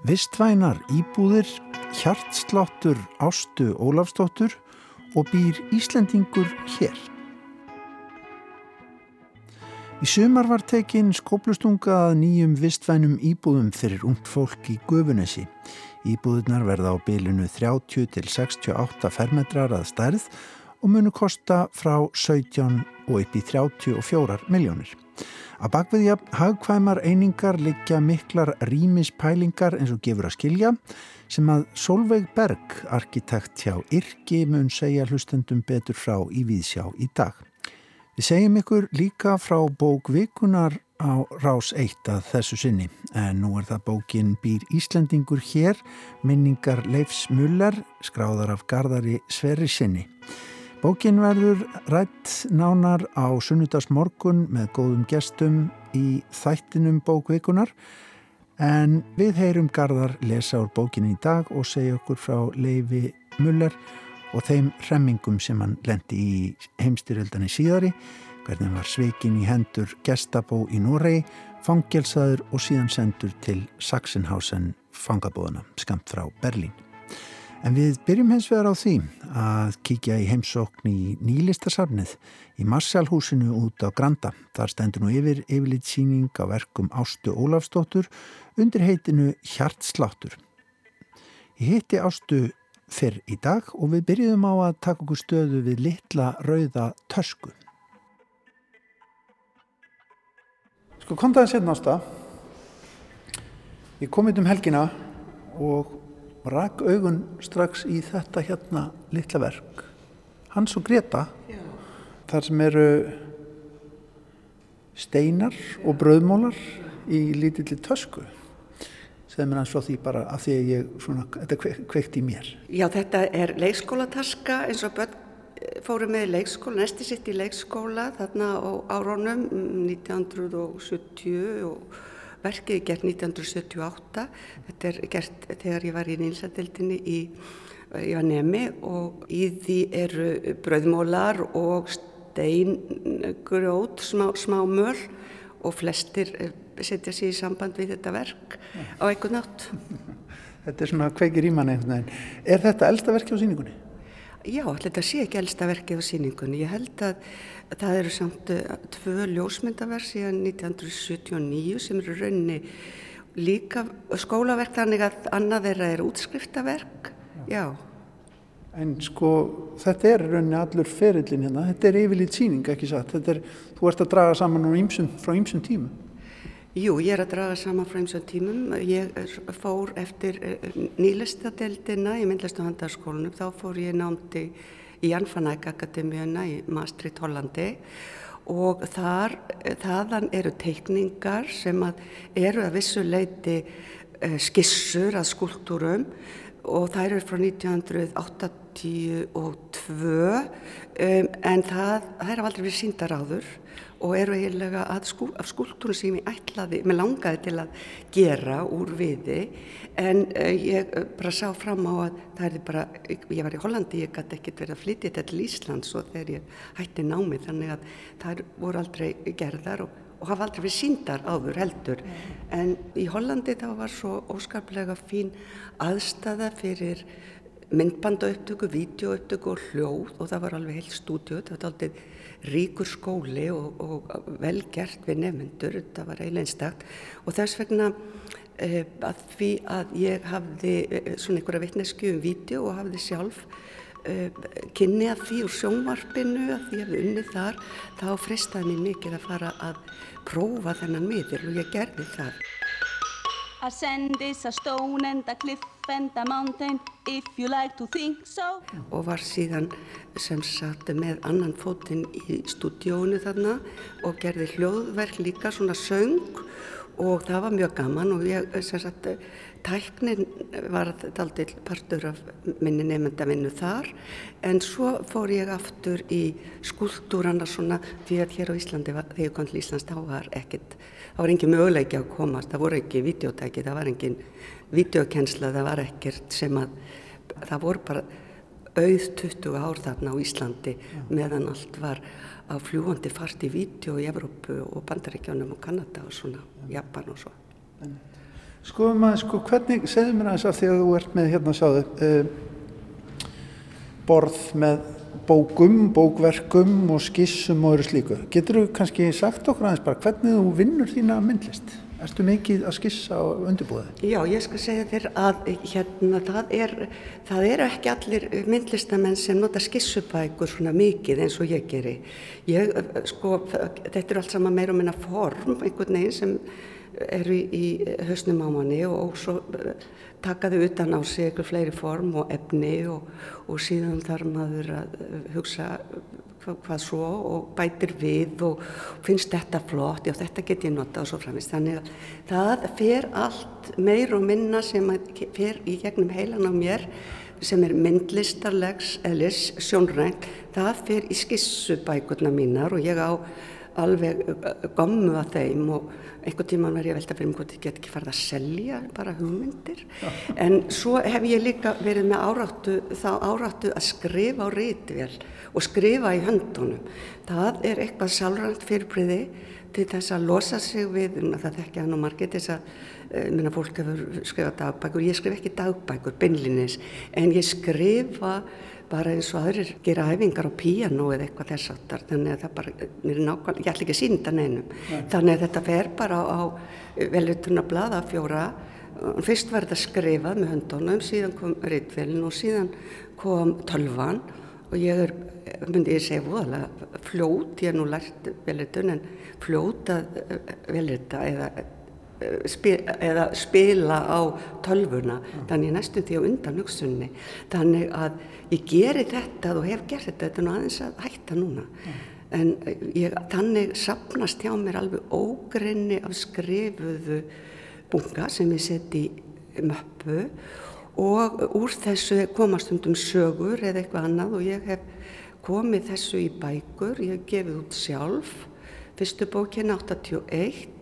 Vistvænar íbúðir, hjartsláttur Ástu Ólafsdóttur og býr Íslendingur hér. Í sumar var tekinn skóplustunga að nýjum vistvænum íbúðum fyrir ungt fólk í Gufunesi. Íbúðunar verða á bylunu 30 til 68 fermetrar að stærð og munu kosta frá 17 og upp í 34 miljónir. Að bakviðja hagkvæmar einingar liggja miklar rýmispælingar eins og gefur að skilja sem að Solveig Berg, arkitekt hjá Irki, mun segja hlustendum betur frá í Víðsjá í dag. Við segjum ykkur líka frá bók Vikunar á rás eitt að þessu sinni en nú er það bókin Býr Íslandingur hér, minningar Leifs Muller, skráðar af Garðari Sverri sinni. Bókin verður rætt nánar á sunnudagsmorgun með góðum gestum í þættinum bókvikunar en við heyrum Garðar lesa úr bókinu í dag og segja okkur frá Leifi Muller og þeim remmingum sem hann lendi í heimstyrjöldani síðari, hvernig var sveikin í hendur gestabó í Noregi, fangelsaður og síðan sendur til Sachsenhausen fangabóðana, skamt frá Berlín. En við byrjum hens vegar á því að kíkja í heimsókn í nýlistasafnið í Marshallhúsinu út á Granda. Þar stendur nú yfir yfirleitt síning á verkum Ástu Ólafsdóttur undir heitinu Hjartsláttur. Ég hitti Ástu fyrr í dag og við byrjum á að taka okkur stöðu við litla rauða tösku. Sko kontaði sérna Ásta. Ég kom inn um helgina og rak augun strax í þetta hérna litla verk Hans og Greta Já. þar sem eru steinar og bröðmólar í lítilli tösku segð mér hans frá því bara af því að ég svona, þetta kveikt í mér Já þetta er leikskólataska eins og börn eh, fóru með leikskóla, næsti sitt í leikskóla þarna á árónum 1970 og Verkið er gert 1978, þetta er gert þegar ég var í nýlsadeildinni í, í Vanemi og í því eru bröðmólar og steingrjót, smá, smá möl og flestir eh, setja sér í samband við þetta verk á einhvern nátt. Þetta er svona kveikir í manni einhvern veginn. Er þetta elsta verki á síningunni? Já, þetta sé ekki elsta verki á síningunni. Ég held að Það eru samt uh, tvö ljósmyndaverð síðan 1979 sem eru raunni líka skólaverk þannig að annað þeirra er útskriftaverk. Já. En sko þetta er raunni allur ferillin hérna, þetta er yfirlít síning ekki satt, þetta er, þú ert að draga saman ýmsum, frá ýmsum tímum. Jú, ég er að draga saman frá ýmsum tímum, ég fór eftir uh, nýlistadeildina í myndlistu handarskólunum, þá fór ég námti í Anfanæk Akademíuna í Maastricht Hollandi. Og þar, þaðan eru teikningar sem að eru að vissu leiti uh, skissur að skúltúrum og þær eru frá 1982 um, en það, það er aldrei verið síndar áður og eru eiginlega skú, af skúltúrum sem ég ætlaði, mér langaði til að gera úr viði. En uh, ég uh, bara sá fram á að það er bara, ég var í Hollandi, ég gæti ekkert verið að flytja þetta til Íslands og þegar ég hætti námið þannig að það voru aldrei gerðar og, og hafa aldrei verið síndar áður heldur. En í Hollandi þá var svo óskaplega fín aðstæða fyrir myndbandaupptöku, vídeoupptöku og hljóð og það var alveg heilt stúdíu, þetta var alltaf ríkur skóli og, og vel gert við nefnendur, þetta var eiginlega einstakт og þess vegna eh, að því að ég hafði eh, svona einhverja vittnesku um vídeo og hafði sjálf kynni að því úr sjónvarpinu að því að hafði unnið þar þá fristaði mér mikið að fara að prófa þennan miður og ég gerði það. Ascend is a stone and a cliff and a mountain if you like to think so. Og var síðan sem satt með annan fótinn í stúdíónu þarna og gerði hljóðverk líka svona söng og það var mjög gaman og ég sem sagt tæknin var aldrei partur af minni nefndavinnu þar en svo fór ég aftur í skúltúrana svona því að hér á Íslandi, þegar ég kom til Íslands þá var ekkert það var engin möguleiki að komast, það voru ekki videotæki, það var engin videokensla, það var ekkert sem að, það voru bara auð 20 ár þarna á Íslandi ja. meðan allt var á fljúandi fart í video í Evrópu og Bandaríkjónum og Kanada og svona, ja. Japan og svo. Skoðum að, sko, hvernig, segðu mér aðeins af því að þú ert með, hérna, sáðu, uh, borð með bókum, bókverkum og skissum og öru slíku. Getur þú kannski sagt okkur aðeins bara hvernig þú vinnur þína myndlist? Erstu mikið að skissa og undirbúða þig? Já, ég skal segja þér að hérna það er, það er ekki allir myndlistamenn sem nota skissubækur svona mikið eins og ég geri. Ég, sko, þetta er allt saman meira og minna form, einhvern veginn sem eru í hausnum á manni og, svo eh, takaðu utan á sig eitthvað fleiri form og efni og, og síðan þarf maður að eh, hugsa hvað, hvað svo og bætir við og finnst þetta flott, já þetta get ég nota og svo framist. Þannig að það fer allt meir og minna sem fer í gegnum heilan á mér sem er myndlistarlegs eða sjónrænt, það fer í skissubækurna mínar og ég á alveg gommu að þeim og einhvern tíman var ég að velta fyrir mig hvort ég get ekki farið að selja bara hugmyndir. En svo hef ég líka verið með áráttu þá áráttu að skrifa á rítvél og skrifa í höndunum. Það er eitthvað sálrænt fyrirbriði til þess að losa sig við það þekkja hann og margir þess að eh, minna fólk hefur skrifað dagbækur. Ég skrif ekki dagbækur, beinlinis en ég skrifa bara eins og aðrir gera æfingar á píano eða eitthvað þess aftar þannig að það bara, nákvæmlega, ég ætla ekki að sínda neinum. Nei. þannig að þetta fer bara á velutuna blada fjóra. Fyrst var þetta skrifað með höndunum síðan kom reytvelin og síðan kom tölvan. Og ég er, myndi ég segja voðalega fljót, ég er nú lært velutun en fljót að velita eða eða spila á tölvuna mm. þannig næstu því á undan hugsunni þannig að ég geri þetta og hef gert þetta, þetta er nú aðeins að hætta núna mm. en ég, þannig sapnast hjá mér alveg ógrinni af skrifuðu bunga sem ég seti möppu og úr þessu komast undum sögur eða eitthvað annað og ég hef komið þessu í bækur, ég hef gefið út sjálf fyrstu bókin 81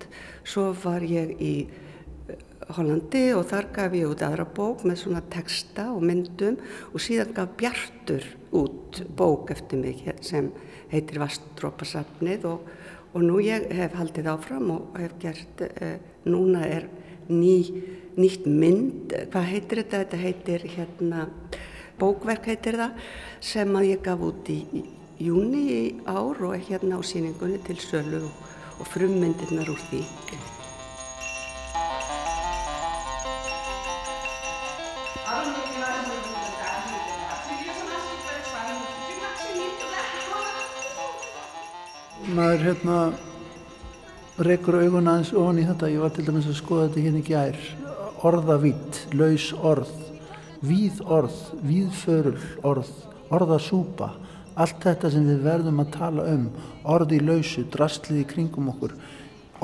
Svo var ég í eh, Hollandi og þar gaf ég út aðra bók með svona texta og myndum og síðan gaf Bjartur út bók eftir mig sem heitir Vastrópasafnið og, og nú ég hef haldið áfram og hef gert, eh, núna er ný, nýtt mynd, hvað heitir þetta? Þetta heitir hérna, bókverk heitir það sem að ég gaf út í, í júni í ár og er hérna á síningunni til sölu og og frummyndirnar úr því. maður hérna reykur augun aðeins ofan í þetta. Ég var til dæmis að skoða þetta hérna í gær. Orðavitt, laus orð. Víð orð, víðförul orð. Orðasúpa allt þetta sem við verðum að tala um orði í lausu, drastlið í kringum okkur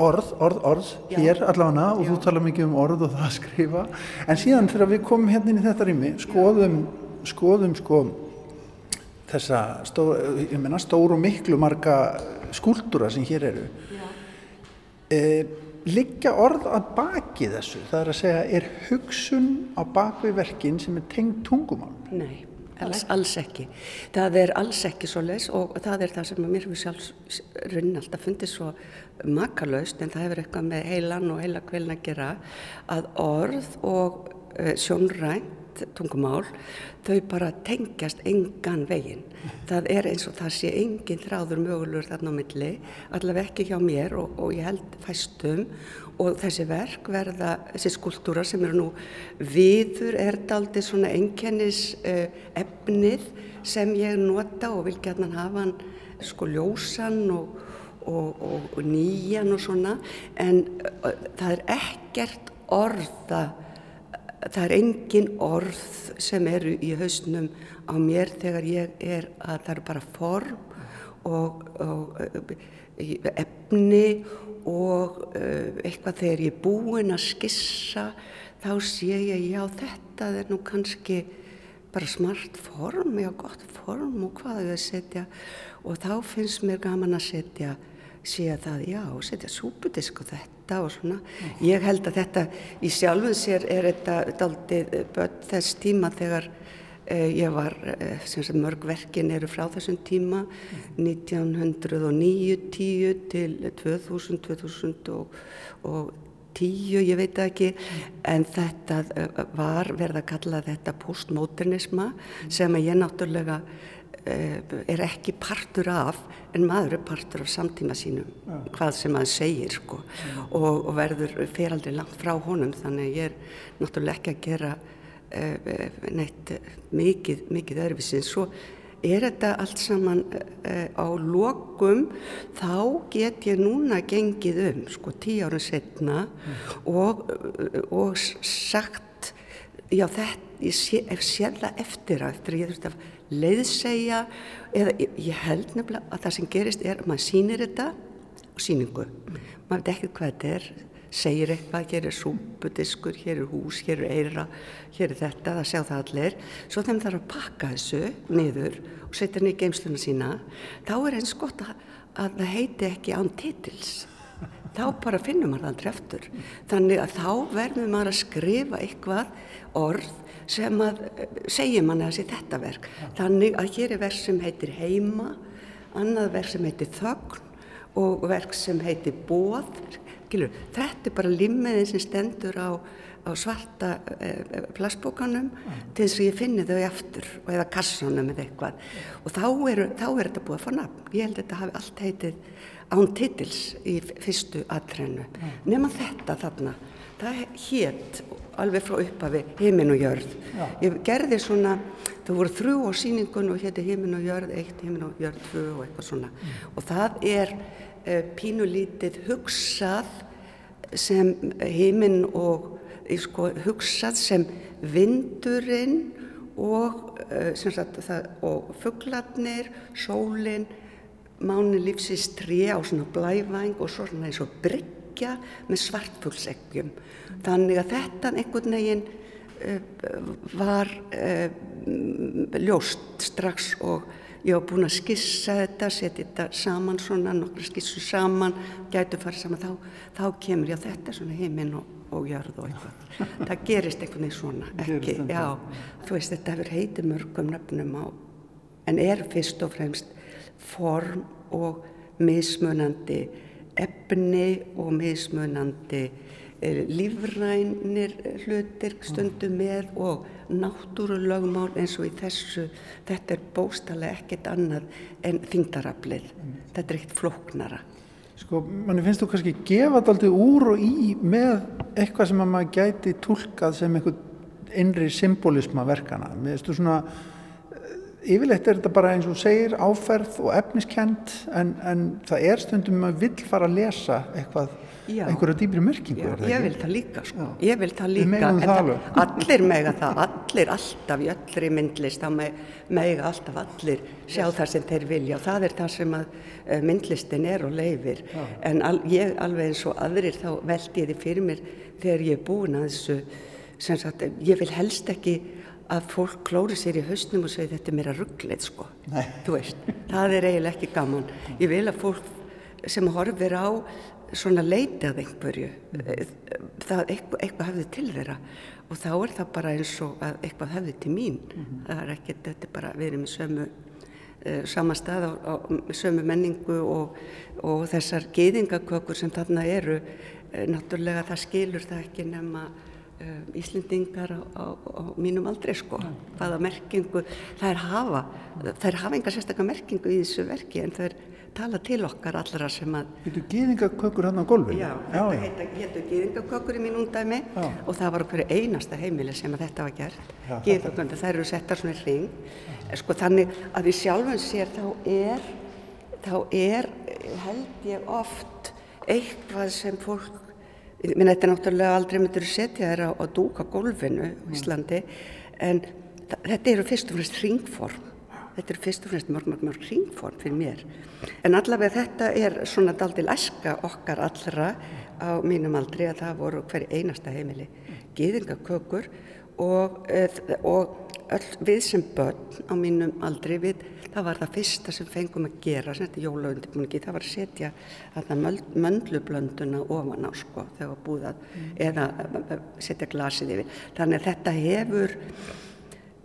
orð, orð, orð Já. hér allavega og Já. þú tala mikið um orð og það að skrifa en síðan þegar við komum hérna inn í þetta rými skoðum, skoðum sko þessa stór, ég menna stóru miklu marga skúldúra sem hér eru e, liggja orð að baki þessu það er að segja, er hugsun á bakvið verkin sem er tengt tungumál? Nei Alls, alls ekki. Það er alls ekki svo leis og það er það sem mér hefur sjálfs runn alltaf fundið svo makalöst en það hefur eitthvað með heilan og heila kvelin að gera að orð og uh, sjónrænt tungumál þau bara tengjast engan veginn. Það er eins og það sé engin þráður mögulegur þarna á milli, allaveg ekki hjá mér og, og ég held fæstum og þessi verk verða, þessi skúltúra sem eru nú viður er daldi svona enkennis uh, efnið sem ég nota og vil gætna hafa hann sko ljósan og, og, og nýjan og svona en uh, það er ekkert orða það er engin orð sem eru í hausnum á mér þegar ég er að það eru bara form og, og uh, efni og uh, eitthvað þegar ég er búinn að skissa þá sé ég já þetta er nú kannski bara smart form, já gott form og hvað er það að setja. Og þá finnst mér gaman að setja sé að það, já, setja súpudisk og þetta og svona. Ég held að þetta í sjálfum sér er þetta daldið börn þess tíma þegar eh, ég var, eh, sem sagt mörg verkin eru frá þessum tíma, 1909, 10 til 2000, 2000 og, og tíu, ég veit ekki, en þetta var verið að kalla þetta postmodernisma sem ég náttúrulega er ekki partur af en maður er partur af samtíma sínum ja. hvað sem maður segir sko ja. og, og verður feraldri langt frá honum þannig ég er náttúrulega ekki að gera uh, neitt mikið, mikið öðruvísins svo er þetta allt saman uh, á lokum þá get ég núna gengið um sko tíu ára setna mm. og, og sagt já þetta, ég sé, sé það eftir að eftir að ég þurfti að leiðsegja eða ég, ég held nefnilega að það sem gerist er að maður sýnir þetta og sýningu maður veit ekki hvað þetta er segir eitthvað, hér er súpudiskur, hér er hús, hér er eira, hér er þetta, það sjá það allir. Svo þeim þarf að pakka þessu niður og setja henni í geimsluna sína, þá er eins gott að, að það heiti ekki án titils. Þá bara finnum maður það dreftur. Þannig að þá verður maður að skrifa eitthvað orð sem að segja manni að sé þetta verk. Þannig að hér er verk sem heitir heima, annað verk sem heitir þögn og verk sem heitir bóð þetta er bara limmiðin sem stendur á, á svarta e, plastbókanum mm. til þess að ég finni þau aftur eða kassanum eða eitthvað og þá er, þá er þetta búið að fá nafn. Ég held að þetta hafi allt heitið án titils í fyrstu aðtrennu. Mm. Nefna þetta þarna, það hétt alveg frá upphafi heiminn og jörð. Ja. Ég gerði svona, það voru þrjú á síningun og hétti heiminn og jörð, eitt heiminn og jörð, tvö og eitthvað svona mm. og það er Eh, pínulítið hugsað sem heiminn og sko, hugsað sem vindurinn og, það, og fugglarnir, sólinn, mánu lífsins tré á svona blævæng og svona eins og bryggja með svartfuglseggjum. Þannig að þetta einhvern veginn uh, var uh, ljóst strax og Ég var búin að skissa þetta, setja þetta saman svona, nokkru skissu saman, gætu farið saman, þá, þá kemur ég á þetta svona heiminn og, og jörð og eitthvað. Það gerist einhvern veginn svona, ekki, já, þú veist þetta hefur heitið mörgum nöfnum á, en er fyrst og fremst form og mismunandi efni og mismunandi eh, lífrænir hlutir stundum með og náttúrulögmál eins og í þessu. Þetta er bóstalega ekkert annað en þingdaraflið mm. þetta er ekkert flóknara. Sko, manni finnst þú kannski gefa þetta aldrei úr og í með eitthvað sem að maður gæti tólkað sem einhvern innri symbolisma verkana finnst þú svona yfirleitt er þetta bara eins og segir áferð og efniskend en, en það er stundum að vill fara að lesa eitthvað Já. einhverja dýbri mörkingu Já, ég vil það líka sko. ég vil það líka það allir mega það, allir alltaf í öllri myndlist, þá mega alltaf allir sjá yes. það sem þeir vilja og það er það sem að uh, myndlistin er og leifir, Já. en al, ég alveg eins og aðrir þá veldi ég þið fyrir mér þegar ég er búin að þessu sem sagt, ég vil helst ekki að fólk klóri sér í hausnum og segja þetta er mér að ruggleið sko, það er eiginlega ekki gaman, ég vil að fólk sem horfir á svona leitað einhverju það eitthvað, eitthvað hefði til þeirra. Og þá er það bara eins og að eitthvað hefði til mín. Mm -hmm. það er ekki, þetta er bara við erum í sömu uh, sama stað á, á sömu menningu og, og þessar geðingakökur sem þarna eru uh, náttúrulega það skilur það ekki nema Íslendingar á, á, á mínum aldrei sko ja. hvaða merkingu er hafa er hafa enga sérstaklega merkingu í þessu verki en er tala til okkar allra sem að Þetta er gýðingakökur hann á golfinu? Já, þetta heita, héttu gýðingakökur í mín undæmi já. og það var okkur einasta heimili sem að þetta var gert gýðingakökur, það eru settar svona hring sko þannig að í sjálfum sér þá er þá er, held ég oft eitthvað sem fólk minn þetta er náttúrulega aldrei myndur að setja þér á, á dúka golfinu í Íslandi en þetta eru fyrst og fremst hringform. Þetta er fyrst og fremst mörg, mörg, mörg ringform fyrir mér. En allavega þetta er svona daldil æska okkar allra á mínum aldri að það voru hverju einasta heimili gýðingakökur og, eh, og öll, við sem börn á mínum aldri við, það var það fyrsta sem fengum að gera, sem þetta jólaundibúningi, það var að setja þarna möndlublönduna ofan á sko þegar það var búið að, mm. eða setja glasið yfir. Þannig að þetta hefur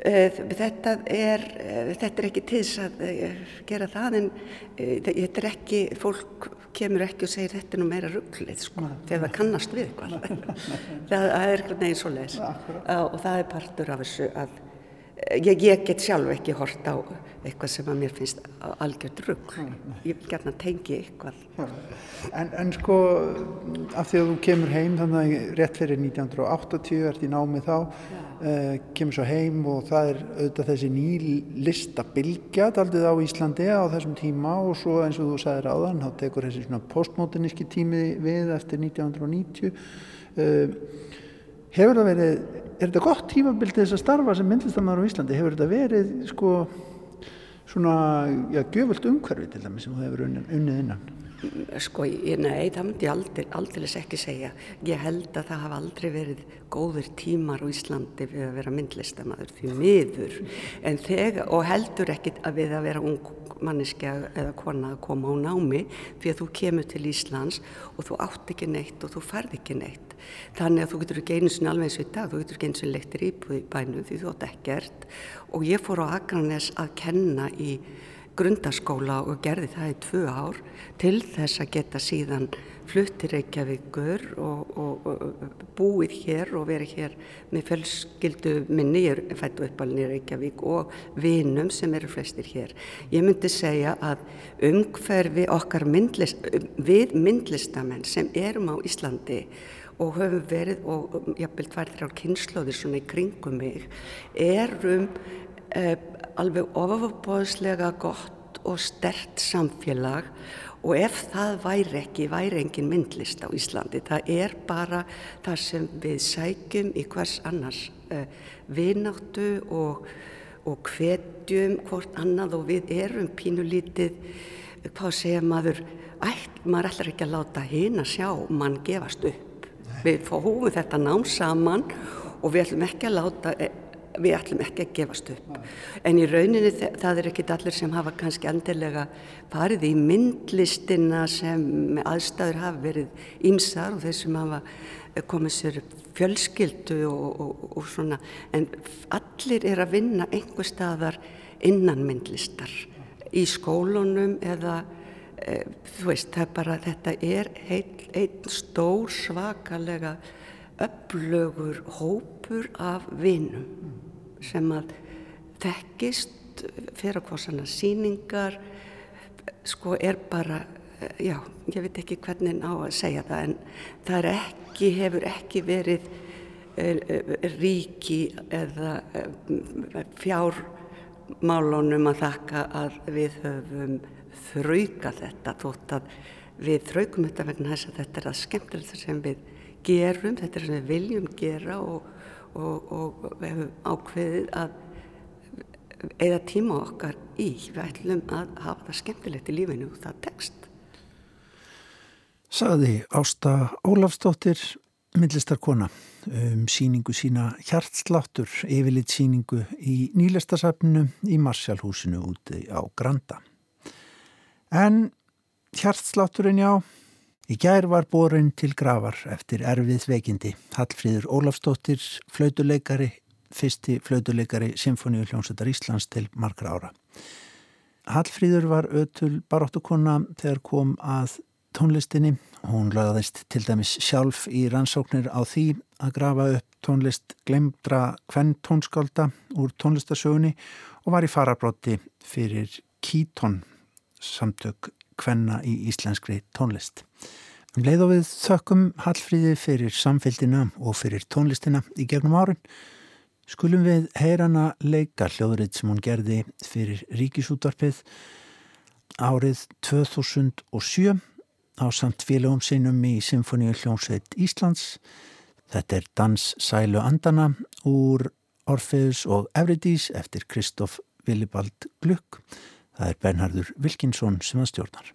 Eh, þetta er, eh, þetta er ekki til þess að eh, gera það en þetta er ekki, fólk kemur ekki og segir þetta er nú meira rugglið sko þegar það kannast við eitthvað. það er eitthvað neginn svo leiðis og það er partur af þessu að ég, ég get sjálf ekki hort á eitthvað sem að mér finnst algjört rugg ég vil gerna tengi eitthvað. En, en sko af því að þú kemur heim þannig að rétt fyrir 1980 ert í námi þá uh, kemur svo heim og það er auðvitað þessi ný lista bilgja aldrei á Íslandi á þessum tíma og svo eins og þú sagðir áðan þá tekur þessi svona postmoderníski tími við eftir 1990 uh, hefur það verið, er þetta gott tímabild þess að starfa sem myndlistamæður á Íslandi, hefur þetta verið sko svona, já, göfult umhverfi til dæmi sem þú hefur unnið, innan? Sko, ég, nei, það myndi ég aldrei, aldrei ekki segja. Ég held að það hafa aldrei verið góður tímar á Íslandi við að vera myndlistamæður því miður, en þegar, og heldur ekkit að við að vera ung manneskja eða kona að koma á námi því að þú kemur til Íslands og þú átt ekki neitt og þú færð ekki neitt þannig að þú getur ekki einu sinni alveg eins og í dag, þú getur ekki einu sinni leiktir íbúð í bænum því þú átt ekkert og ég fór á Akranes að kenna í grundaskóla og gerði það í tvö ár til þess að geta síðan fluttir Reykjavíkur og, og, og búið hér og verið hér með fjölskyldu minni, ég er fættu uppalinn í Reykjavík og vinum sem eru flestir hér. Ég myndi segja að umhverfi okkar myndlist, við myndlistamenn sem erum á Íslandi og höfum verið og jafnvel tvær þrjár kynnslóðir svona í kringum mig erum eh, alveg ofabóðslega gott og stert samfélag. Og ef það væri ekki, væri engin myndlist á Íslandi, það er bara það sem við sækjum í hvers annars eh, vináttu og, og hvetjum hvort annað. Og við erum pínulítið, hvað segja maður, ætt, maður ætlar ekki að láta hinn að sjá mann gefast upp Við fóðum þetta nám saman og við ætlum ekki að láta, eh, við ætlum ekki að gefast upp. En í rauninni það er ekki allir sem hafa kannski endilega farið í myndlistina sem aðstæður hafa verið ímsar og þeir sem hafa komið sér fjölskyldu og, og, og svona. En allir er að vinna einhver staðar innan myndlistar í skólunum eða Eh, þú veist, það er bara, þetta er einn stór svakalega upplögur hópur af vinum sem að þekkist fyrir að hvort síningar sko er bara eh, já, ég veit ekki hvernig á að segja það en það er ekki, hefur ekki verið uh, ríki eða fjármálunum að þakka að við höfum þrauka þetta þótt að við þraukum þetta vegna þess að þetta er að skemmtilegt sem við gerum, þetta er sem við viljum gera og, og, og við hefum ákveðið að eða tíma okkar í, við ætlum að hafa það skemmtilegt í lífinu og það tekst. Saði Ásta Ólafstóttir, myndlistarkona, um síningu sína hjartsláttur, yfirleitt síningu í nýlestasafninu í Marsjálfhúsinu úti á Granda. En hjartslátturinn já, í gær var borin til gravar eftir erfið veikindi. Hallfríður Ólafstóttir, flautuleikari, fyrsti flautuleikari Symfóníu hljómsveitar Íslands til margra ára. Hallfríður var ötul baróttukonna þegar kom að tónlistinni. Hún lagðist til dæmis sjálf í rannsóknir á því að grafa upp tónlist glemdra kvenn tónskálda úr tónlistasögunni og var í farabrótti fyrir Kítón samtök kvenna í íslenskri tónlist. Um leið og við þökkum Hallfríði fyrir samfélgina og fyrir tónlistina í gegnum árin skulum við heyrana leika hljóðrið sem hún gerði fyrir ríkisútvarpið árið 2007 á samt félagum sinum í Symfóníu hljómsveit Íslands. Þetta er Dans Sælu Andana úr Orfeus og Evridís eftir Kristoff Willibald Glück Það er Bernhardur Wilkinsson sem að stjórnar.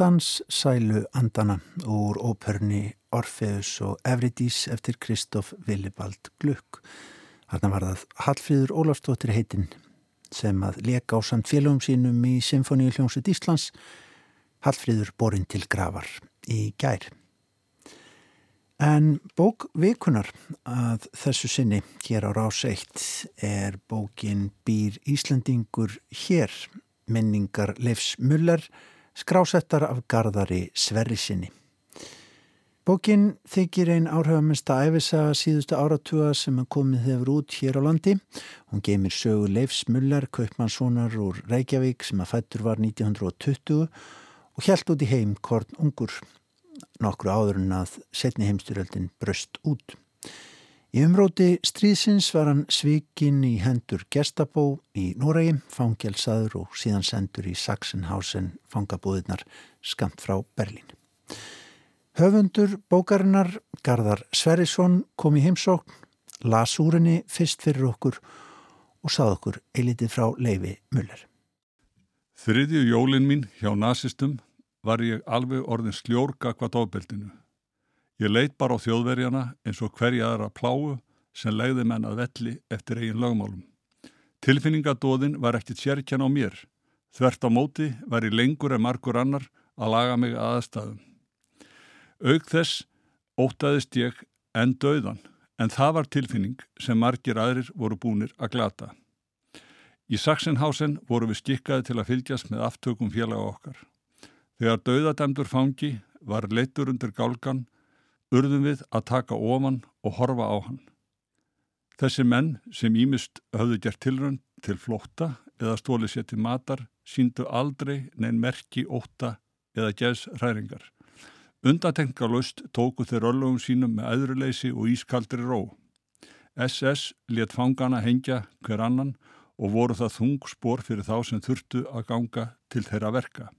Dans sælu andana úr óperni Orfeus og Evridís eftir Kristoff Willibald Gluck. Þarna var það Hallfríður Ólafstóttir heitinn sem að leka á samt félagum sínum í Symfóníu hljómsveit Íslands Hallfríður borinn til gravar í gær. En bók vikunar að þessu sinni hér á rás 1 er bókin Býr Íslandingur hér, minningar Leifs Muller, skrásettar af Garðari Sverri sinni. Bókin þykir einn áhrifamesta æfisaga síðustu áratuga sem er komið hefur út hér á landi. Hún geymir sögu Leifs Muller, kaupmannssonar úr Reykjavík sem að fættur var 1920 og hjælt út í heim Korn Ungur, nokkru áður en að setni heimstyröldin bröst út. Í umróti stríðsins var hann svikinn í hendur Gestapó í Noregi, fangelsaður og síðan sendur í Sachsenhausen fangabúðinar skamt frá Berlín. Höfundur bókarinnar Garðar Sverrisson kom í heimsókn, las úrinni fyrst fyrir okkur og sað okkur eilitið frá Leifi Muller. Þriðju jólin mín hjá nazistum var ég alveg orðin sljórga hvað ofbeldinu. Ég leitt bara á þjóðverjana eins og hverja aðra pláu sem legði menn að velli eftir eigin lögmálum. Tilfinningadóðin var ekkit sérkjan á mér. Þvert á móti var ég lengur en margur annar að laga mig aðstæðum. Aug þess ótaðist ég en döðan, en það var tilfinning sem margir aðrir voru búnir að glata. Í Sachsenhausen voru við skikkaði til að fylgjast með aftökum félaga okkar. Þegar döðadæmdur fangi var leittur undir gálgan urðum við að taka ofan og horfa á hann. Þessi menn sem ímist höfðu gert tilrönd til flótta eða stólið sér til matar síndu aldrei neinn merki óta eða geðs hræringar. Undatengarlaust tóku þeir öllugum sínum með aðruleysi og ískaldri ró. SS let fangana hengja hver annan og voru það þung spór fyrir þá sem þurftu að ganga til þeirra verka.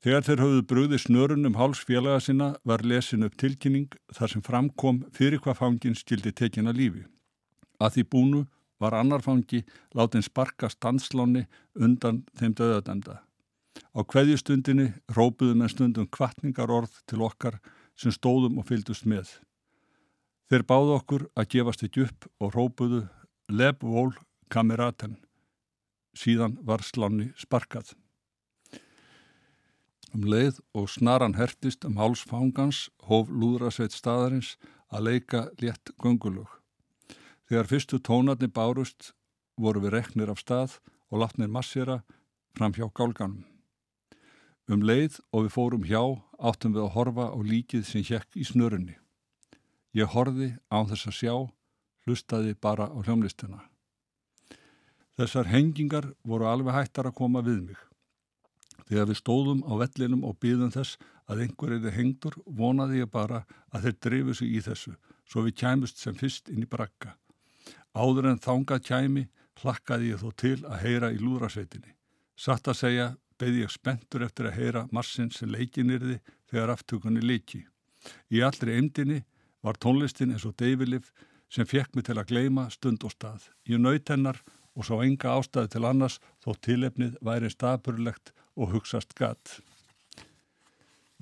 Þegar þeir höfðu brúði snörun um háls félaga sinna var lesin upp tilkynning þar sem framkom fyrir hvað fangin skildi tekin að lífi. Að því búnu var annar fangi látin sparka stansláni undan þeim döðademda. Á hverjustundinni rópuðum en stundum kvartningar orð til okkar sem stóðum og fyldust með. Þeir báðu okkur að gefast ekki upp og rópuðu leb vol kameraten. Síðan var sláni sparkað. Um leið og snaran hertist um hálsfangans hóf lúðrasveit staðarins að leika létt göngulög. Þegar fyrstu tónarni bárust voru við reknir af stað og látnir massera fram hjá gálganum. Um leið og við fórum hjá áttum við að horfa á líkið sem hjekk í snörunni. Ég horfi á þess að sjá, hlustaði bara á hljómlistina. Þessar hengingar voru alveg hættar að koma við mig. Þegar við stóðum á vellinum og býðum þess að einhver er hengdur, vonaði ég bara að þeir drifu sig í þessu, svo við kæmust sem fyrst inn í brakka. Áður en þangað kæmi, hlakkaði ég þó til að heyra í lúðrasveitinni. Satt að segja, beði ég spenntur eftir að heyra marsinn sem leikinirði þegar aftökunni leiki. Í allri eimdini var tónlistin eins og deyfilif sem fekk mig til að gleima stund og stað. Ég naut hennar og sá enga ástæði til annars þó tilefnið væri staðburlegt og hugsaст gatt.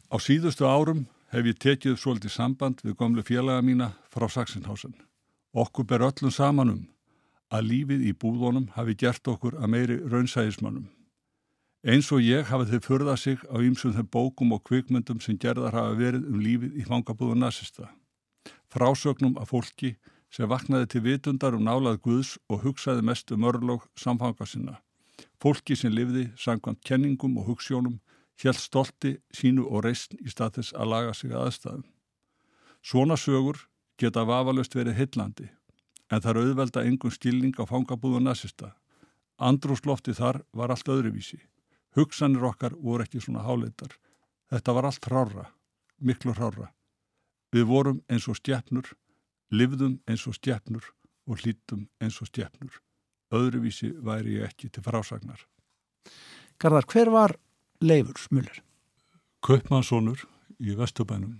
Á síðustu árum hef ég tekið svolítið samband við gomlu félaga mína frá Sachsenhausen. Okkur ber öllum samanum að lífið í búðunum hafi gert okkur að meiri raunsæðismannum. Eins og ég hafi þau förðað sig á ýmsum þeim bókum og kvikmyndum sem gerðar hafa verið um lífið í fangabúðun nazista. Frásögnum af fólki sem vaknaði til vitundar um nálað Guðs og hugsaði mest um örlóg samfanga sinna. Fólki sem lifði sangkvæmt kenningum og hugssjónum hjælt stolti sínu og reysn í stað þess að laga sig aðstæðum. Svona sögur geta vafalust verið hillandi en þar auðvelda engum skilning á fangabúðu nazista. Andrúslofti þar var allt öðruvísi. Hugsanir okkar voru ekki svona háleitar. Þetta var allt hrára, miklu hrára. Við vorum eins og stjæpnur, livðum eins og stjæpnur og hlítum eins og stjæpnur öðruvísi væri ég ekki til frásagnar. Garðar, hver var Leifur Smuller? Kaupmannssonur í Vestubænum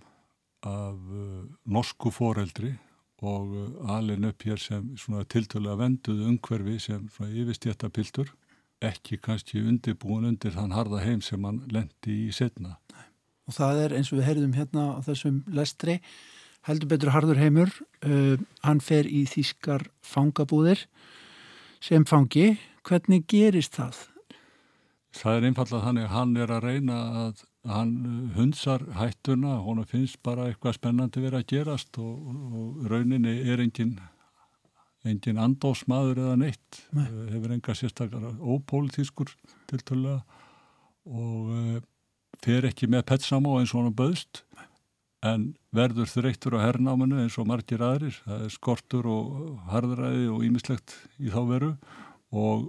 af uh, norsku foreldri og uh, alin upp hér sem tiltölu að venduðu umhverfi sem yfirstjættapiltur ekki kannski undirbúin undir þann harða heim sem hann lendi í setna. Og það er eins og við heyrðum hérna á þessum lestri, heldur betur harður heimur, uh, hann fer í þýskar fangabúðir sem fangi. Hvernig gerist það? Það er einfallega þannig hann er að reyna að hann hundsar hættuna, hún finnst bara eitthvað spennandi verið að gerast og, og rauninni er engin, engin andósmaður eða neitt, Nei. Eh, hefur enga sérstaklega ópólitískur til tölulega og uh, fer ekki með petsamá eins og hann böðst en verður þreyttur á herrnámanu eins og margir aðrir, það er skortur og harðræði og ímislegt í þá veru og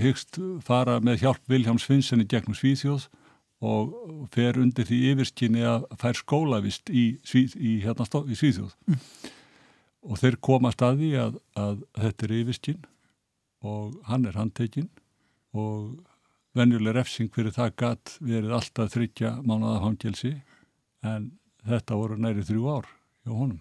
hyggst fara með hjálp Viljáms Finnsen í gegnum Svíþjóð og fer undir því yfirskinni að fær skólavist í, Svíð, í, hérna, í Svíþjóð mm. og þeir koma staði að, að þetta er yfirskinn og hann er handtekinn og venjuleg refsing fyrir það gatt verið alltaf þryggja mánuða hangelsi en þetta voru næri þrjú ár hjá honum.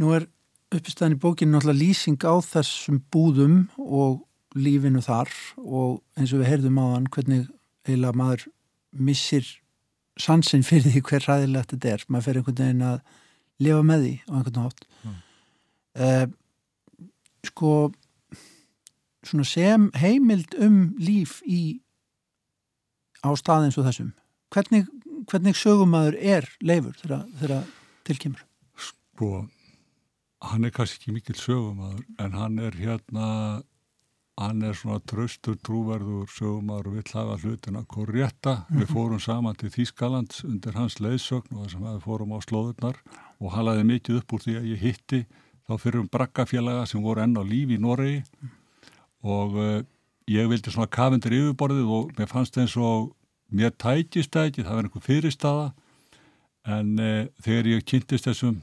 Nú er uppistæðin í bókinu náttúrulega lýsing á þessum búðum og lífinu þar og eins og við heyrðum á hann hvernig eiginlega maður missir sansin fyrir því hver ræðilegt þetta er maður fer einhvern veginn að lifa með því á einhvern nátt mm. uh, sko svona sem heimild um líf í á staðins og þessum hvernig, hvernig sögumæður er leifur þegar tilkymur sko hann er kannski ekki mikil sögumæður en hann er hérna hann er svona tröstur trúverður sögumar og vill hafa hlutina korrétta. Mm -hmm. Við mhm. fórum saman til Þýskaland undir hans leiðsögn og þessum við fórum á slóðurnar og halaði mikið upp úr því að ég hitti þá fyrir um braggafélaga sem voru enn á líf í Noregi mm. og uh, ég vildi svona kafundur yfirborðið og mér fannst eins og mér tækist það ekki, það var einhver fyrirstaða. En uh, þegar ég kynntist þessum,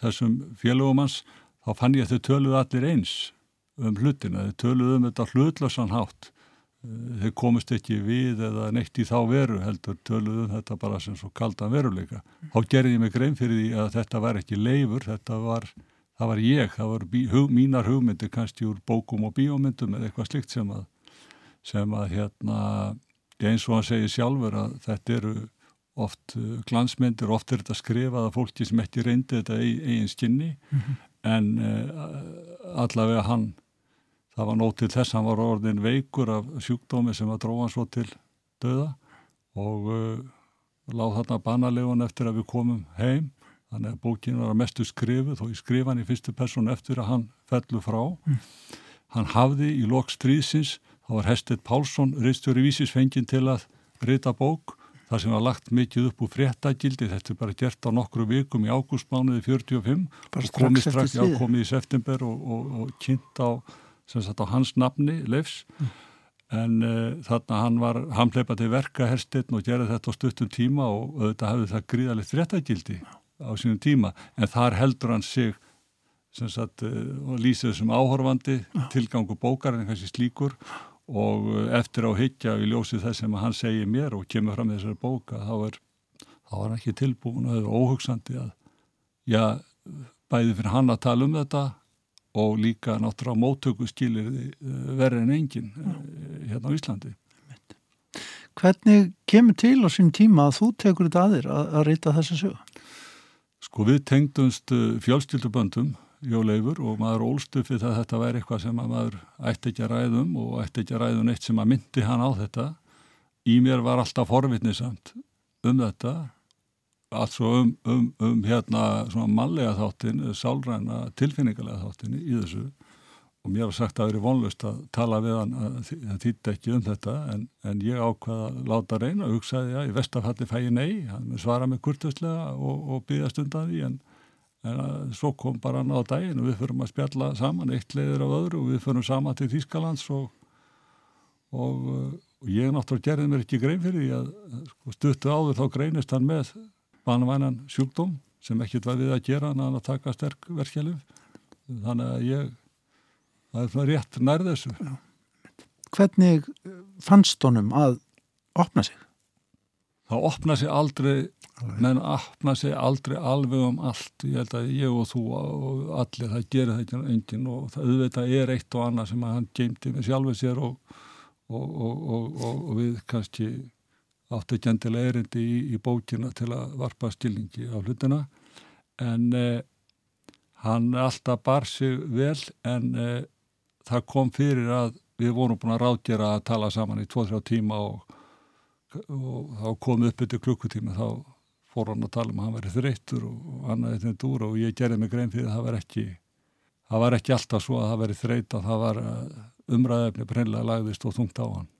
þessum félagum hans þá fann ég að þau töluðu allir eins um hlutina, þeir töluðu um þetta hlutlösan hátt. Eh, þeir komist ekki við eða neitt í þá veru heldur töluðu um þetta bara sem svo kaldan veruleika. Þá gerði ég mig grein fyrir því að þetta var ekki leifur, þetta var, það var ég, það var bí, hug, mínar hugmyndir kannski úr bókum og bíómyndum eða eitthvað slikt sem að, sem að hérna, eins og hann segir sjálfur að þetta eru oft eh, glansmyndir, oft er þetta skrifað af fólki sem ekki reyndi þetta í eigin skinni mm -hmm. en uh, allavega hann það var nótt til þess hann var orðin veikur af sjúkdómi sem að dróða svo til döða og uh, láð þarna banalegun eftir að við komum heim þannig að bókin var að mestu skrifuð og ég skrifa hann í fyrstu person eftir að hann fellu frá mm. hann hafði í lok stríðsins þá var Hestet Pálsson reistjóri vísisfengin til að rita bók þar sem var lagt mikið upp úr fréttagildi. Þetta er bara gert á nokkru vikum í ágústmánuði 45 bara komið strax, já, komið í september og, og, og kynnt á á hans nafni, Leifs. Mm. en uh, þarna hann var hamleipa til verka herstinn og gerði þetta á stuttum tíma og auðvitað hafði það gríðalegt réttagildi á sínum tíma. En þar heldur hann sig sem sagt uh, og lýsið sem áhorfandi ja. tilgangu bókar en kannski slíkur og uh, eftir á higgja við ljósið þess sem hann segir mér og kemur fram þessari bóka þá er þá var hann ekki tilbúin og það er óhugsandi að já, bæði fyrir hann að tala um þetta og líka náttúrulega móttöku skilir eh, verið en engin eh, hérna á Íslandi. Hvernig kemur til á sín tíma að þú tekur þetta aðir að, að reyta þessa sögu? Sko við tengdumst eh, fjálstilduböndum Jóleifur og maður ólstufi það að þetta væri eitthvað sem maður ætti ekki að ræðum og ætti ekki að ræðum eitt sem að myndi hann á þetta. Í mér var alltaf forvitnisamt um þetta. Allt svo um, um, um hérna svona mallega þáttin, sálræna tilfinningarlega þáttin í þessu. Og mér var sagt að það eru vonlust að tala við hann að það þýtti ekki um þetta. En, en ég ákvaða að láta reyna og hugsaði að í vestafalli fæ ég nei. Hann svara mig kurtuslega og, og byggast undan því en, en að, svo kom bara hann á daginn og við förum að spjalla saman eitt leiður af öðru og við förum saman til Þýskalands og, og, og ég náttúrulega gerði mér ekki grein fyrir því að sko, stuttu áður þá greinist hann með banvænan sjúkdóm sem ekkert var við að gera en að taka sterk verkjalið þannig að ég það er svona rétt nærð þessu. Hvernig fannst honum að opna sig? Það opna sig aldrei menn opna sig aldrei alveg um allt. Ég held að ég og þú og allir það gerir þetta enginn og það auðvitað er eitt og annað sem hann geymdi með sjálfið sér og, og, og, og við kannski áttu ekki endilega erindi í, í bókina til að varpa stilningi á hlutina. En eh, hann alltaf bar sig vel en eh, það kom fyrir að við vorum búin að ráðgjera að tala saman í 2-3 tíma og þá kom upp yfir klukkutíma þá fór hann að tala um að hann væri þreyttur og annaði þetta úr og ég gerði mig grein fyrir að það var ekki það var ekki alltaf svo að það væri þreyt að það var eh, umræðefni brennlega lagðist og þungt á hann.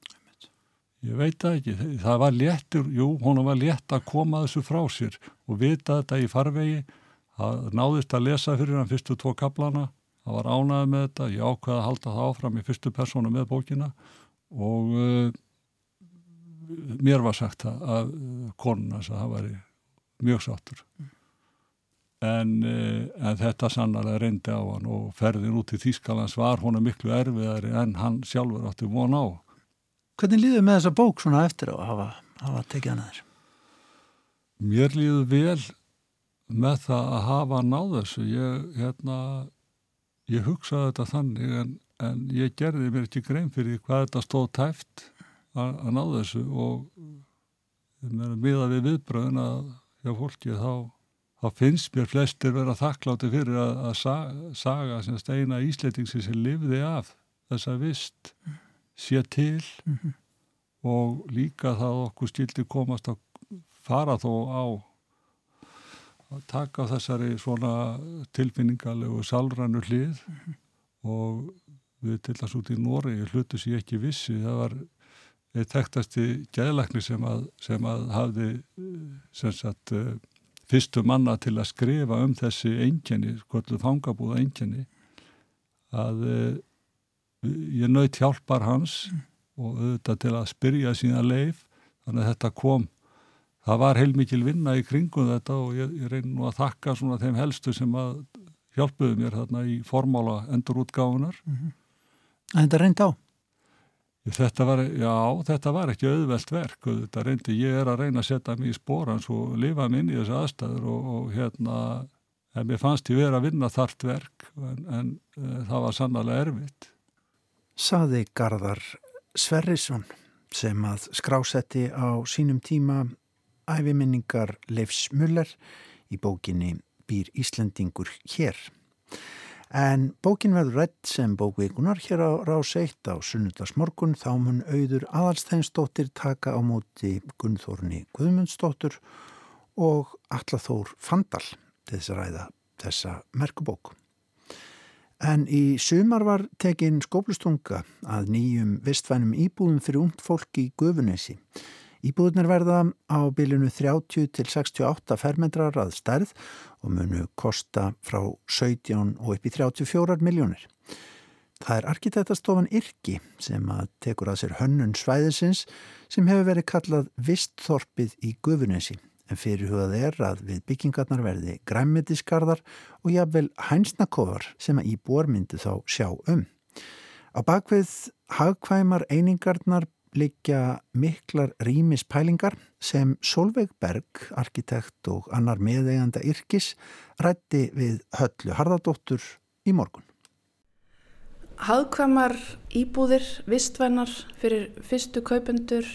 Ég veit það ekki, það var léttur, jú, hún var létt að koma þessu frá sér og vita þetta í farvegi, það náðist að lesa fyrir hann fyrstu tvo kaplana, það var ánaði með þetta, ég ákveði að halda það áfram í fyrstu persónu með bókina og uh, mér var sagt að, að konuna þess að það væri mjög sáttur. En, uh, en þetta sannarlega reyndi á hann og ferðin út í Þýskalands var hona miklu erfiðari en hann sjálfur átti von á. Hvernig líður með þessa bók svona eftir að hafa, hafa tekið hana þér? Mér líður vel með það að hafa náð þessu. Ég, hérna, ég hugsaði þetta þannig en, en ég gerði mér ekki grein fyrir hvað þetta stóð tæft að, að náð þessu og miða við viðbröðin að hjá fólki þá, þá finnst mér flestir vera þakkláti fyrir að, að saga, sem steina ísleitingsi sem lifði af þessa vist. Sé til mm -hmm. og líka það okkur stildi komast að fara þó á að taka þessari svona tilfinningalegu salrannu hlið mm -hmm. og við til þess út í Nóri hlutu ég ekki vissi það var þekktasti gæðlækni sem að, sem að hafði sem sagt fyrstu manna til að skrifa um þessi enginni, skolluð fangabúða enginni að ég naut hjálpar hans mm. og auðvitað til að spyrja sína leif þannig að þetta kom það var heilmikil vinna í kringum þetta og ég, ég reyni nú að þakka svona þeim helstu sem að hjálpuðu mér þarna í formála endurútgáfunar mm -hmm. Þetta reyndi á? Þetta var, já, þetta var ekki auðvelt verk þetta reyndi, ég er að reyna að setja mér í spórans og lifa minn í þessu aðstæður og, og hérna en mér fannst ég verið að vinna þart verk en, en e, það var sannlega erfitt saði Garðar Sverrisson sem að skrásetti á sínum tíma æfiminningar Leifs Muller í bókinni Býr Íslandingur hér. En bókin verður rætt sem bókveikunar hér á rás 1 á sunnudagsmorgun þá mun auður aðalstænsdóttir taka á móti Gunnþórni Guðmundsdóttur og Allathór Fandal til þess að ræða þessa merkubóku. En í sumar var tekin skóplustunga að nýjum vistvænum íbúðum fyrir ungt fólk í Gufunesi. Íbúðunar verða á bylunu 30 til 68 fermetrar að stærð og munu kosta frá 17 og upp í 34 miljónir. Það er arkitektastofan Irki sem að tekur að sér hönnun svæðisins sem hefur verið kallað Vistþorpið í Gufunesi en fyrirhugað er að við byggingarnar verði græmitiskarðar og jáfnvel hænsnakofar sem að íbúar myndi þá sjá um. Á bakvið hagkvæmar einingarnar liggja miklar rýmispælingar sem Solveig Berg, arkitekt og annar meðeganda yrkis, rætti við höllu Harðardóttur í morgun. Hagkvæmar íbúðir, vistvennar fyrir fyrstu kaupendur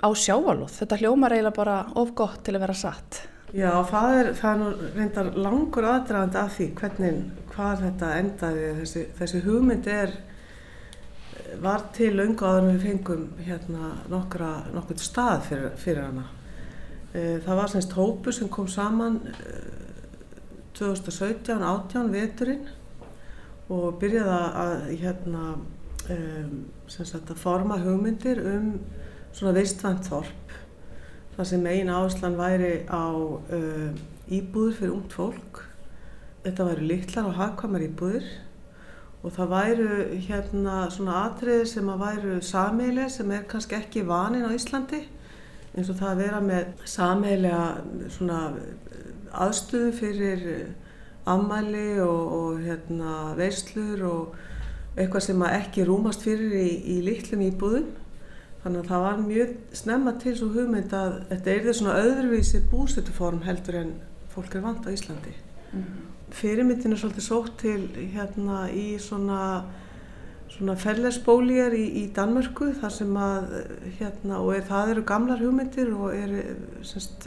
á sjávalúð. Þetta hljómar eiginlega bara of gott til að vera satt. Já, það er, það er nú reyndar langur aðdragandi af því hvernig, hvað þetta endaði. Þessi, þessi hugmynd er, var til öngu áður við fengum hérna nokkra, nokkur stað fyrir, fyrir hana. E, það var semst hópu sem kom saman 2017-18 veturinn og byrjaði að, hérna, um, sagt, að forma hugmyndir um svona vistvænt þorp þar sem einn áherslan væri á íbúður fyrir ungt fólk þetta væri litlar og hagkvamar íbúður og það væru hérna svona atriðir sem að væru sameileg sem er kannski ekki vanin á Íslandi eins og það að vera með sameilega svona aðstöðu fyrir ammæli og, og hérna veislur og eitthvað sem ekki rúmast fyrir í, í litlum íbúðum Þannig að það var mjög snemma til svo hugmynd að þetta er því svona öðruvísi búsituform heldur en fólk er vant á Íslandi. Mm -hmm. Fyrirmyndin er svolítið sótt til hérna í svona, svona fellesbólíjar í, í Danmörku þar sem að hérna og er, það eru gamlar hugmyndir og eru semst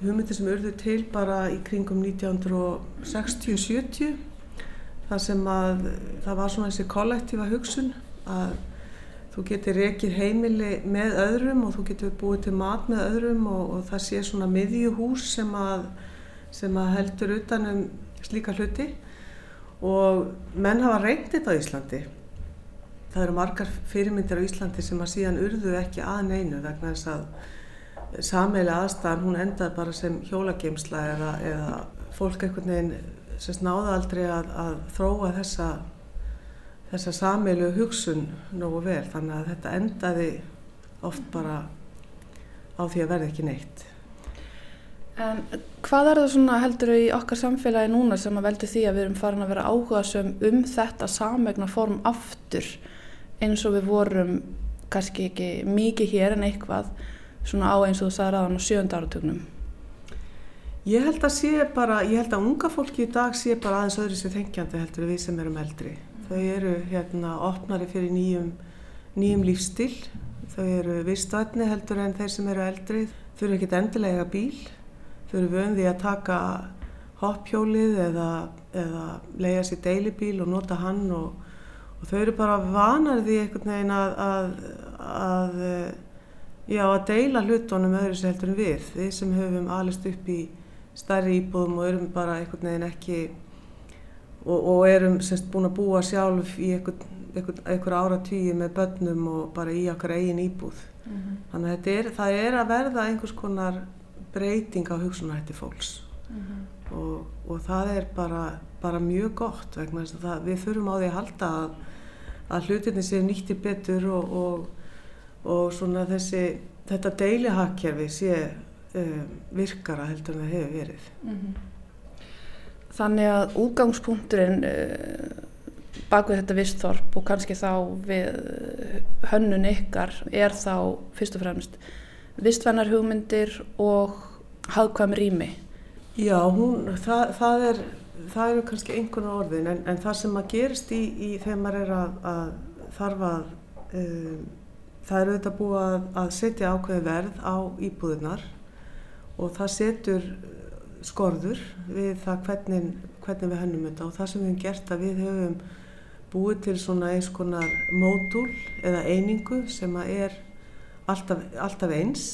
hugmyndir sem urðu til bara í kringum 1960-70 þar sem að það var svona þessi kollektífa hugsun að þú getur rekið heimili með öðrum og þú getur búið til mat með öðrum og, og það sé svona miðjuhús sem að, sem heldur utanum slíka hluti og menn hafa reyndið þetta á Íslandi. Það eru margar fyrirmyndir á Íslandi sem að síðan urðu ekki að neinu vegna þess að sammeili aðstæðan hún endaði bara sem hjólageimsla eða, eða fólk einhvern veginn sem snáða aldrei að, að þróa þessa, þessa sameilu hugsun nógu vel þannig að þetta endaði oft bara á því að verði ekki neitt. En hvað er það svona heldur í okkar samfélagi núna sem að veldi því að við erum farin að vera áhugaðsum um þetta samegna form aftur eins og við vorum kannski ekki mikið hér en eitthvað svona á eins og þú sagði aðan á sjönda áratögnum? Ég held að sé bara, ég held að unga fólki í dag sé bara aðeins öðru sér þengjandi heldur við sem erum eldri. Þau eru hérna opnari fyrir nýjum, nýjum lífstil, þau eru vistvætni heldur en þeir sem eru eldri. Þau eru ekkit endilega bíl þau eru vöndi að taka hoppjólið eða, eða leiða sér deilibíl og nota hann og, og þau eru bara vanar því einhvern veginn að, að, að, já, að deila hlutunum öðru sér heldur en við. Við sem höfum alist upp í stærri íbúðum og erum bara einhvern veginn ekki og, og erum semst búin að búa sjálf í einhvern, einhver ára tíu með börnum og bara í okkar eigin íbúð. Mm -hmm. Þannig að er, það er að verða einhvers konar breyting á hugsunarhætti fólks mm -hmm. og, og það er bara, bara mjög gott vegna þess að það, við þurfum á því að halda að, að hlutinni séu nýtti betur og, og, og svona þessi, þetta deilihagkerfi sé um, virkara heldur en það hefur verið. Mm -hmm. Þannig að útgangspunkturinn uh, bak við þetta vistþorp og kannski þá við hönnun ykkar er þá fyrst og fremst vistvennar hugmyndir og hafðkvæm rými. Já, hún, það, það, er, það eru kannski einhvern orðin en, en það sem að gerist í, í þegar maður er að, að þarfa um, það eru þetta búið að, að setja ákveði verð á íbúðunar og það setur skorður við það hvernig, hvernig við hennum þetta og það sem við hefum gert að við hefum búið til svona eins konar módul eða einingu sem að er alltaf, alltaf eins.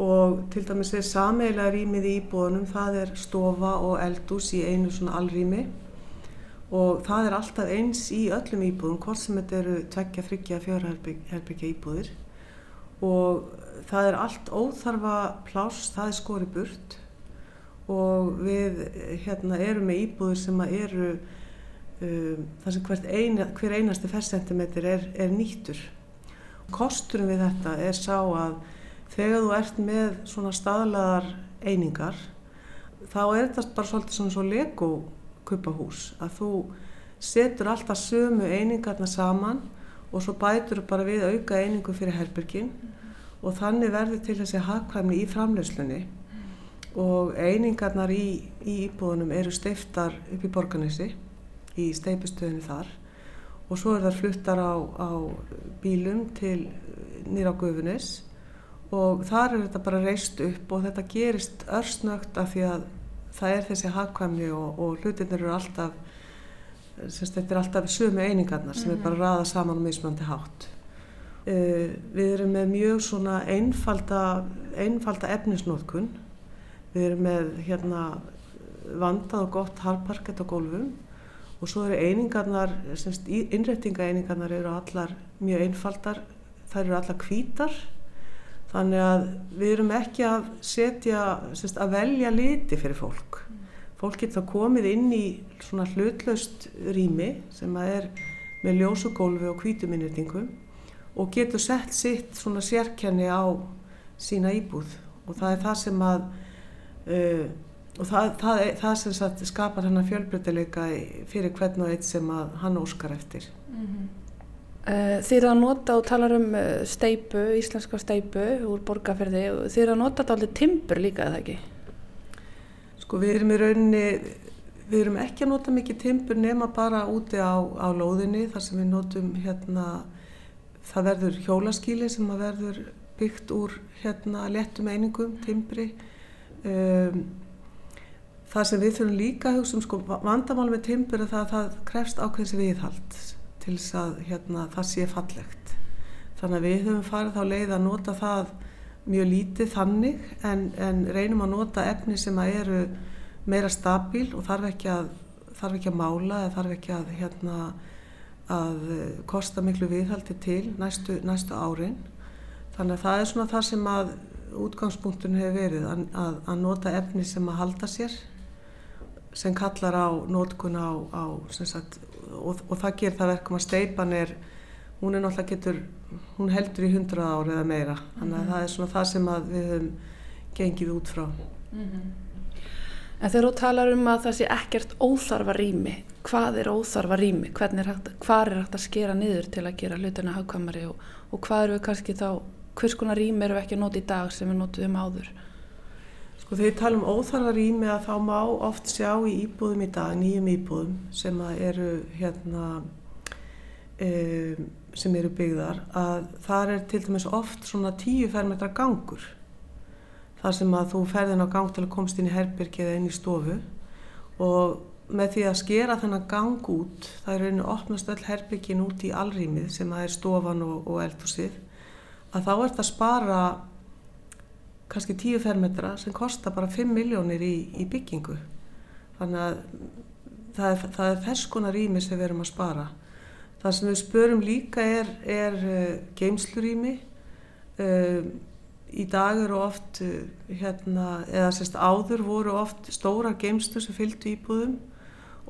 Og til dæmis er sameiginlega rýmið í íbúðunum, það er stofa og eldús í einu svona allrými og það er alltaf eins í öllum íbúðum, hvort sem þetta eru tveggja, þryggja, fjárherbyggja íbúðir. Og það er allt óþarfa pláss, það er skori burt. Og við hérna erum með íbúður sem eru um, þar sem eina, hver einasti fersentimeter er, er nýttur Kosturum við þetta er sá að þegar þú ert með svona staðlegar einingar þá er þetta bara svolítið svona svo lego kuppahús að þú setur alltaf sömu einingarna saman og svo bætur bara við auka einingu fyrir herbyrgin og þannig verður til þessi hagkvæmni í framleyslunni og einingarnar í, í íbúðunum eru steiftar upp í borganessi í steipustöðinu þar og svo er það fluttar á, á bílum til nýra á Guðunis og þar er þetta bara reist upp og þetta gerist örsnögt af því að það er þessi hagkvæmni og, og hlutinir eru alltaf semst, þetta er alltaf sömu einingarnar sem mm -hmm. er bara mhm. raða saman og mismandi hátt uh, við erum með mjög svona einfalda einfalda efnisnótkun við erum með hérna vandað og gott harparkett á gólfum og svo eru einingarnar, innrættingaeiningarnar eru allar mjög einfaldar, þær eru allar kvítar þannig að við erum ekki að setja, semst, að velja liti fyrir fólk. Fólk getur þá komið inn í svona hlutlaust rými sem að er með ljósugólfi og kvítuminnirtingum og getur sett sitt svona sérkenni á sína íbúð. Og það er það sem að uh, og það, það, það sem sagt, skapar hennar fjölbreytileika fyrir hvern og eitt sem hann óskar eftir mm -hmm. Þið eru að nota og talar um eh, steipu, íslenska steipu úr borgarferði þið eru að nota þetta alveg timbur líka, eða ekki? Sko við erum í rauninni við erum ekki að nota mikið timpur nema bara úti á, á lóðinni þar sem við notum hérna, það verður hjólaskíli sem að verður byggt úr hérna léttum einingum, timpri. Um, það sem við þurfum líka að hugsa um sko vandamál með timpur er það að það krefst ákveðs viðhald til þess að hérna, það sé fallegt. Þannig að við höfum farið þá leið að nota það mjög lítið þannig en, en reynum að nota efni sem eru meira stabíl og þarf ekki að, þarf ekki að mála eða þarf ekki að, hérna, að kosta miklu viðhaldi til næstu, næstu árin. Þannig að það er svona það sem að útgangspunktun hefur verið að, að nota efni sem að halda sér sem kallar á nótkun á, á sagt, og, og það ger það verkum að steipan er hún er náttúrulega getur hún heldur í hundrað ári eða meira þannig að mm -hmm. það er svona það sem við höfum gengið út frá mm -hmm. En þegar þú talar um að það sé ekkert óþarfa rými, hvað er óþarfa rými? Hvernig er hægt, hvað er hægt að skera niður til að gera hlutina hagkvæmari og, og hvað eru við kannski þá, hvers konar rými eru við ekki að nota í dag sem við notuðum áður? Sko þegar ég tala um óþarfa rými að þá má oft sjá í íbúðum í dag, nýjum íbúðum sem eru hérna, um, sem eru byggðar, að það er til dæmis oft svona tíu fermetra gangur þar sem að þú ferðin á gang til að komst inn í herbyrgi eða inn í stofu og með því að skera þennan gang út, það er rauninni opnast öll herbyrgin út í allrýmið sem að er stofan og, og eldhúsið, að þá ert að spara kannski 10 fermetra sem kostar bara 5 miljónir í, í byggingu. Þannig að það er, það er þess konar rými sem við erum að spara. Það sem við spörum líka er, er uh, geimslurými, uh, í dag eru oft eh, hérna, eða sérst áður voru oft stóra geimstur sem fylgdu íbúðum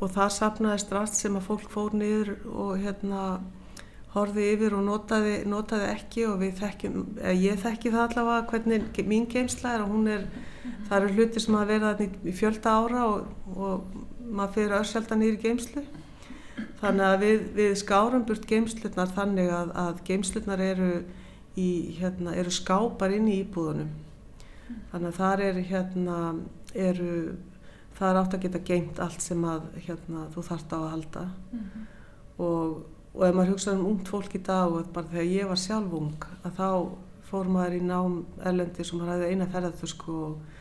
og það sapnaðist rast sem að fólk fór niður og hérna horfið yfir og notaði, notaði ekki og við þekkjum, eða ég þekki það allavega hvernig mín geimsla er og hún er, það eru hluti sem að verða í fjölda ára og, og maður fyrir össelda nýri geimslu þannig að við, við skárum burt geimslutnar þannig að, að geimslutnar eru í, hérna, eru skápar inn í íbúðunum. Þannig að þar er, hérna, eru, það er átt að geta geimt allt sem að, hérna, þú þart á að halda. -hmm. og, og ef maður hugsaður um ungt fólk í dag, og bara þegar ég var sjálf ung, að þá fór maður í nám erlendi sem maður hafði eina ferðarþusku og,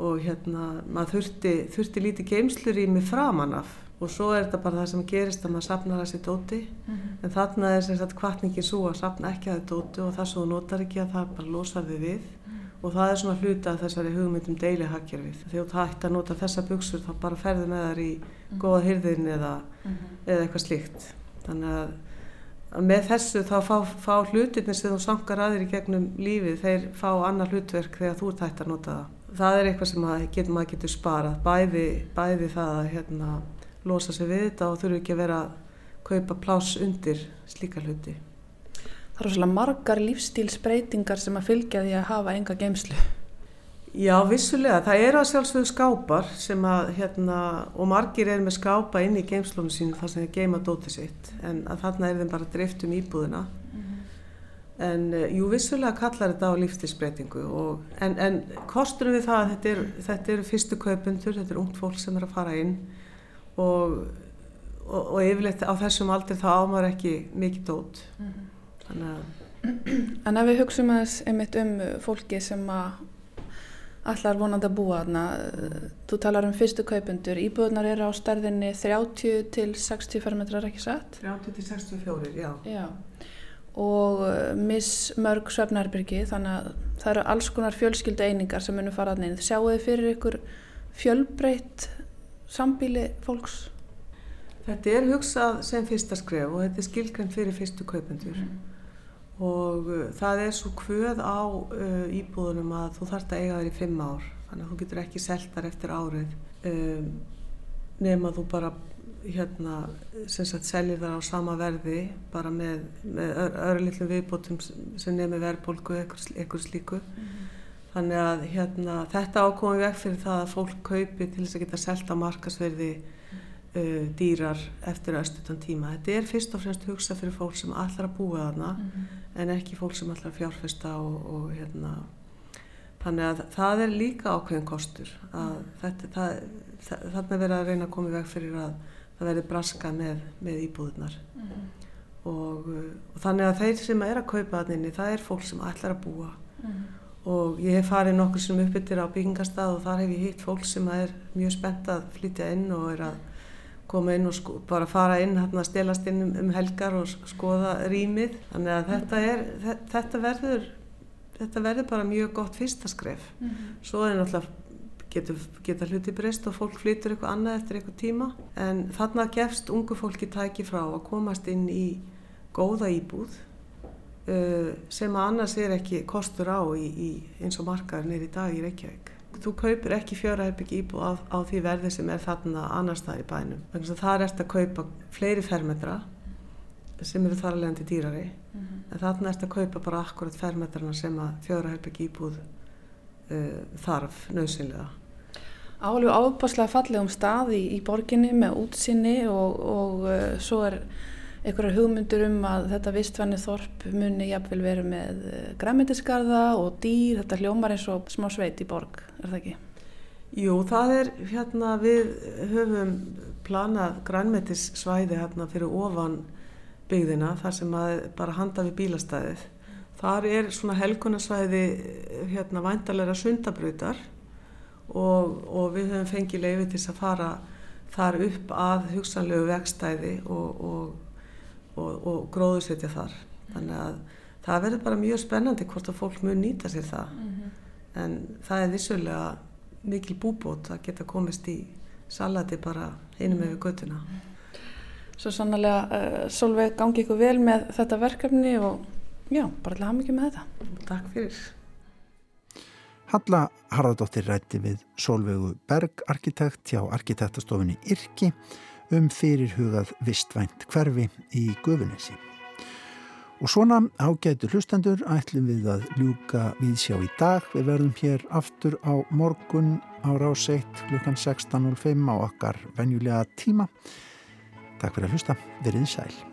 og hérna, maður þurfti, þurfti lítið geimslur í mig framan af og svo er þetta bara það sem gerist að maður sapnar þessi dóti mm -hmm. en þarna er sem sagt kvartningin svo að sapna ekki að þessi dóti og það svo notar ekki að það bara losa við við mm -hmm. og það er svona hluta af þessari hugmyndum deilihaggjörfið þegar þú hægt að nota þessa buksur þá bara ferðu með þar í mm -hmm. góða hyrðin eða, eða eitthvað slíkt þannig að, að með þessu þá fá, fá hlutinni sem þú sankar aðri gegnum lífið þeir fá annar hlutverk þegar þú ert hægt að nota það það er eitthvað sem að get, maður getur sparað bæði, bæði það að hérna losa sig við þetta og þurfu ekki að vera að kaupa plás undir slíka hluti. Það eru svolítið margar lífstílsbreytingar sem að fylgja því að hafa enga geimslu. Já, vissulega. Það eru að sjálfsögðu skápar sem að, hérna, og margir er með skápa inn í geimslunum sín þar sem þeir geima dótið sitt, en að þarna er þeim bara drift um íbúðina. Mm -hmm. En eh, jú, vissulega kallar þetta á lífstílsbreytingu, og, en, en kostur við það að þetta eru er fyrstu kaupundur, þetta er ungt fólk sem er að fara inn, og, og, og yfirleitt á þessum aldrei þá ámar ekki mikið dót mm -hmm. þannig að En ef við hugsaum aðeins einmitt um fólki sem að allar vonandi að búa þarna þú talar um fyrstu kaupundur íbúðunar eru á stærðinni 30 til 60 fermetrar ekki satt? 30 til 64, já, já. og uh, mismörg svefnarbyrgi þannig að það eru alls konar fjölskyldu einingar sem munum fara að neina sjáu þið fyrir ykkur fjölbreytt sambíli fólks? Þetta er hugsað sem fyrsta skref og þetta er skilgrænt fyrir fyrstu kaupendur mm. Og uh, það er svo hvöð á uh, íbúðunum að þú þarfst að eiga þær í fimm ár þannig að þú getur ekki seltar eftir árið um, nema þú bara hérna sem sagt seljir þar á sama verði bara með, með öðru litlum viðbótum sem nefnir verðbólku eitthvað slíku mm. Þannig að hérna, þetta ákomið vekk fyrir það að fólk kaupi til þess að geta selta markasverði uh, dýrar eftir östutan tíma. Þetta er fyrst og fremst hugsa fyrir fólk sem allar að búa þarna mm -hmm. en ekki fólk sem allar fjárfesta og, og hérna, Þannig að það er líka ákveðin kostur að þetta, það, það, þarna verður að reyna að koma í veg fyrir að það verður braska með, með íbúðunar mm og, og þannig að þeir sem er að kaupa þannig, það er fólk sem ætlar að búa mm -hmm. og ég hef farið nokkur sem uppbyttir á byggingastað og þar hef ég hitt fólk sem er mjög spennt að flytja inn og er að koma inn og sko, bara fara inn, hérna stelast inn um, um helgar og skoða rýmið. Þannig að þetta, er, þetta, verður, þetta verður bara mjög gott fyrsta skref. Mm -hmm. Svo er náttúrulega getur geta hluti breyst og fólk flytur eitthvað annað eftir eitthvað tíma. En þarna gefst ungu fólki tæki frá að komast inn í góða íbúð uh, sem annars er ekki kostur á í, í, eins og markaður neyri dag í Reykjavík þú kaupir ekki fjöraherbygg íbúð á, á því verði sem er þarna annars það í bænum. Þannig að það er eftir að kaupa fleiri fermetra sem eru þar alveg til dýrari mm -hmm. en þarna er eftir að kaupa bara akkurat fermetrana sem að fjöraherbygg íbúð uh, þarf nöðsynlega. Álegu ábáslega fallegum staði í borginni með útsinni og, og uh, svo er einhverjar hugmyndur um að þetta vistvanni þorp muni jafnvel verið með eh, græmitisgarða og dýr, þetta hljómar eins og smá sveit í borg, er það ekki? Jú, það er hérna við höfum planað grænmetissvæði hérna fyrir ofan byggðina þar sem bara handa við bílastæðið. Þar er svona helgunarsvæði hérna væntalega sundabrautar og, og við höfum fengið leiði til að fara þar upp að hugsanlegu vegstæði og, og og, og gróðursetja þar. Þannig að það verður bara mjög spennandi hvort að fólk mun nýta sér það. Mm -hmm. en það er vissulega mikil búbót að geta komist í salati bara einum mm -hmm. yfir göttuna Svo sannlega uh, Solveig gangi ykkur vel með þetta verkefni og já, bara til að hafa mikið með þetta. Takk fyrir. Halla Harðardóttir rætti við Solveigu Berg arkitekt hjá arkitektstofinni Irki um fyrirhugað vistvænt hverfi í Guðunessi. Og svona ágætu hlustendur ætlum við að ljúka við sjá í dag. Við verðum hér aftur á morgun á ráseitt klukkan 16.05 á okkar venjulega tíma. Takk fyrir að hlusta. Verðið sæl.